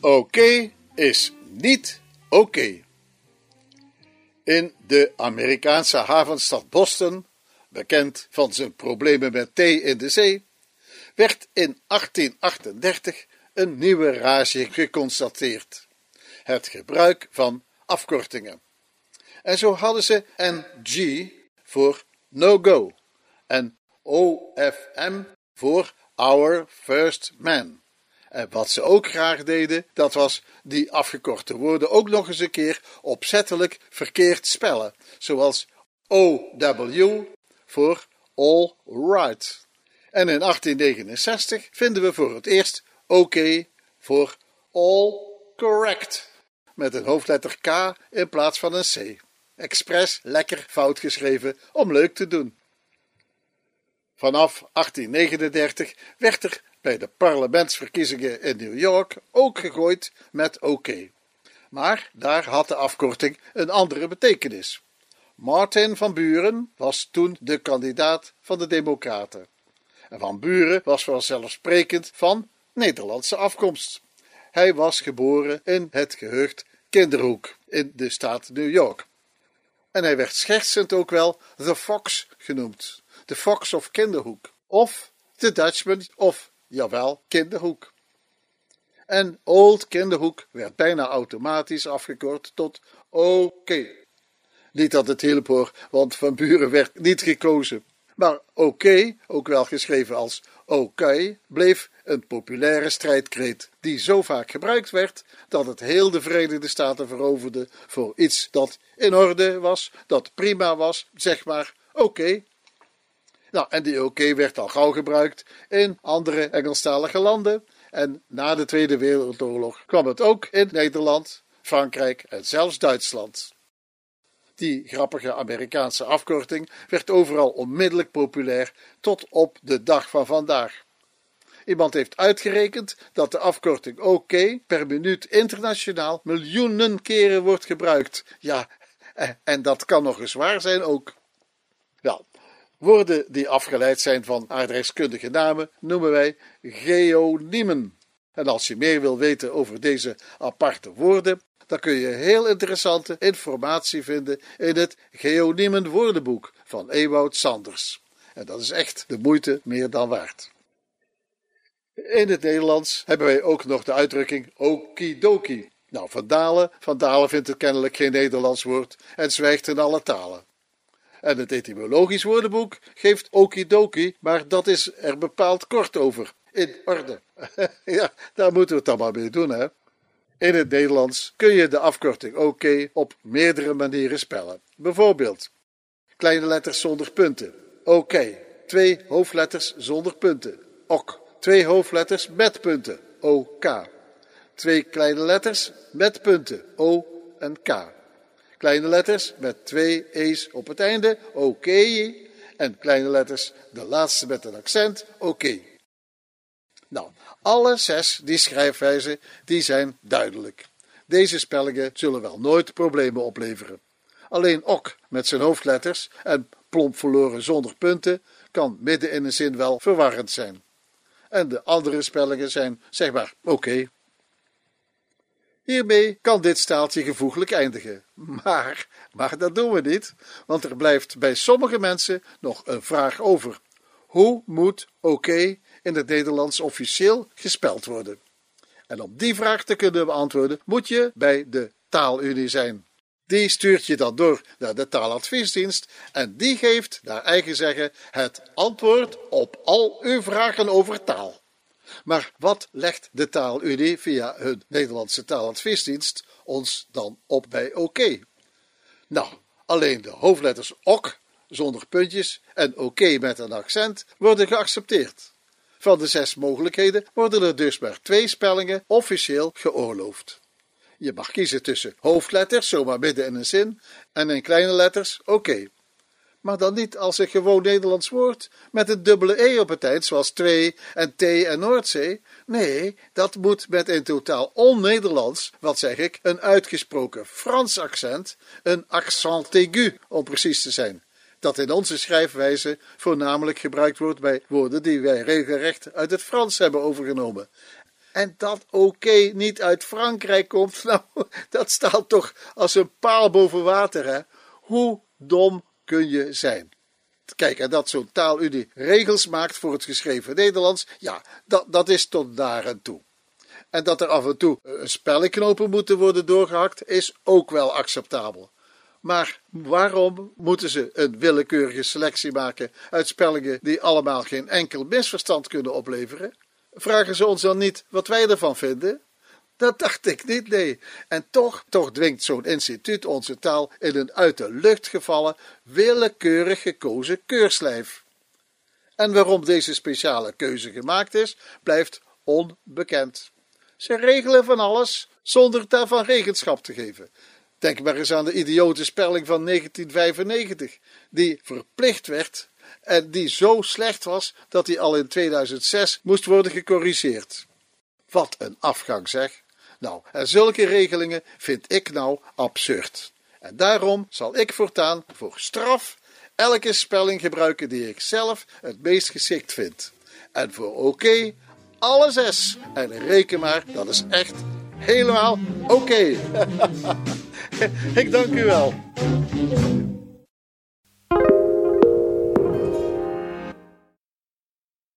Oké is niet oké. In de Amerikaanse havenstad Boston, bekend van zijn problemen met thee in de zee, werd in 1838 een nieuwe rage geconstateerd: het gebruik van afkortingen. En zo hadden ze NG voor no go en OFM voor Our First Man. En wat ze ook graag deden, dat was die afgekorte woorden ook nog eens een keer opzettelijk verkeerd spellen. Zoals OW voor All Right. En in 1869 vinden we voor het eerst OK voor All Correct. Met een hoofdletter K in plaats van een C. Expres lekker fout geschreven om leuk te doen. Vanaf 1839 werd er bij de parlementsverkiezingen in New York ook gegooid met OK. Maar daar had de afkorting een andere betekenis. Martin van Buren was toen de kandidaat van de Democraten. En van Buren was vanzelfsprekend van Nederlandse afkomst. Hij was geboren in het gehucht Kinderhoek in de staat New York. En hij werd schertsend ook wel The Fox genoemd. The Fox of Kinderhoek. Of The Dutchman of Jawel, Kinderhoek. En Old Kinderhoek werd bijna automatisch afgekort tot OK. Niet dat het hielp hoor, want Van Buren werd niet gekozen. Maar OK, ook wel geschreven als OK, bleef een populaire strijdkreet die zo vaak gebruikt werd dat het heel de Verenigde Staten veroverde voor iets dat in orde was, dat prima was, zeg maar oké. Nou, en die oké werd al gauw gebruikt in andere Engelstalige landen. En na de Tweede Wereldoorlog kwam het ook in Nederland, Frankrijk en zelfs Duitsland. Die grappige Amerikaanse afkorting werd overal onmiddellijk populair tot op de dag van vandaag. Iemand heeft uitgerekend dat de afkorting OK per minuut internationaal miljoenen keren wordt gebruikt. Ja, en dat kan nog eens waar zijn ook. Wel, Woorden die afgeleid zijn van aardrijkskundige namen noemen wij geoniemen. En als je meer wil weten over deze aparte woorden, dan kun je heel interessante informatie vinden in het Geoniemen woordenboek van Ewout Sanders. En dat is echt de moeite meer dan waard. In het Nederlands hebben wij ook nog de uitdrukking okidoki. Nou, Van Dalen, Van Dalen vindt het kennelijk geen Nederlands woord en zwijgt in alle talen. En het etymologisch woordenboek geeft okidoki, maar dat is er bepaald kort over. In orde. ja, daar moeten we het dan maar mee doen, hè. In het Nederlands kun je de afkorting OK op meerdere manieren spellen. Bijvoorbeeld kleine letters zonder punten. OK. Twee hoofdletters zonder punten. Ok. Twee hoofdletters met punten. OK. Twee kleine letters met punten. O en K. Kleine letters met twee e's op het einde, oké. En kleine letters, de laatste met een accent, oké. Nou, alle zes die schrijfwijzen, die zijn duidelijk. Deze spellingen zullen wel nooit problemen opleveren. Alleen ok met zijn hoofdletters en plomp verloren zonder punten kan midden in een zin wel verwarrend zijn. En de andere spellingen zijn zeg maar oké. Hiermee kan dit staaltje gevoeglijk eindigen. Maar, maar dat doen we niet, want er blijft bij sommige mensen nog een vraag over. Hoe moet oké in het Nederlands officieel gespeld worden? En om die vraag te kunnen beantwoorden, moet je bij de Taalunie zijn. Die stuurt je dan door naar de taaladviesdienst en die geeft, naar eigen zeggen, het antwoord op al uw vragen over taal. Maar wat legt de Taalunie via hun Nederlandse taaladviesdienst ons dan op bij oké? Nou, alleen de hoofdletters ok zonder puntjes en oké met een accent worden geaccepteerd. Van de zes mogelijkheden worden er dus maar twee spellingen officieel geoorloofd. Je mag kiezen tussen hoofdletters, zomaar midden in een zin, en in kleine letters oké maar dan niet als een gewoon Nederlands woord met een dubbele E op het eind, zoals twee en T en Noordzee. Nee, dat moet met een totaal on-Nederlands, wat zeg ik, een uitgesproken Frans accent, een accent aigu om precies te zijn. Dat in onze schrijfwijze voornamelijk gebruikt wordt bij woorden die wij regelrecht uit het Frans hebben overgenomen. En dat oké niet uit Frankrijk komt, nou, dat staat toch als een paal boven water, hè? Hoe dom kun je zijn? Kijk, en dat zo'n taalunie regels maakt voor het geschreven Nederlands, ja, dat, dat is tot daar en toe. En dat er af en toe spellenknopen moeten worden doorgehakt, is ook wel acceptabel. Maar waarom moeten ze een willekeurige selectie maken uit spellingen die allemaal geen enkel misverstand kunnen opleveren? Vragen ze ons dan niet wat wij ervan vinden? Dat dacht ik niet, nee. En toch, toch dwingt zo'n instituut onze taal in een uit de lucht gevallen, willekeurig gekozen keurslijf. En waarom deze speciale keuze gemaakt is, blijft onbekend. Ze regelen van alles zonder daarvan regenschap te geven. Denk maar eens aan de idiote spelling van 1995, die verplicht werd en die zo slecht was dat die al in 2006 moest worden gecorrigeerd. Wat een afgang zeg. Nou, en zulke regelingen vind ik nou absurd. En daarom zal ik voortaan voor straf elke spelling gebruiken die ik zelf het meest geschikt vind. En voor oké, alle zes. En reken maar, dat is echt helemaal oké. ik dank u wel.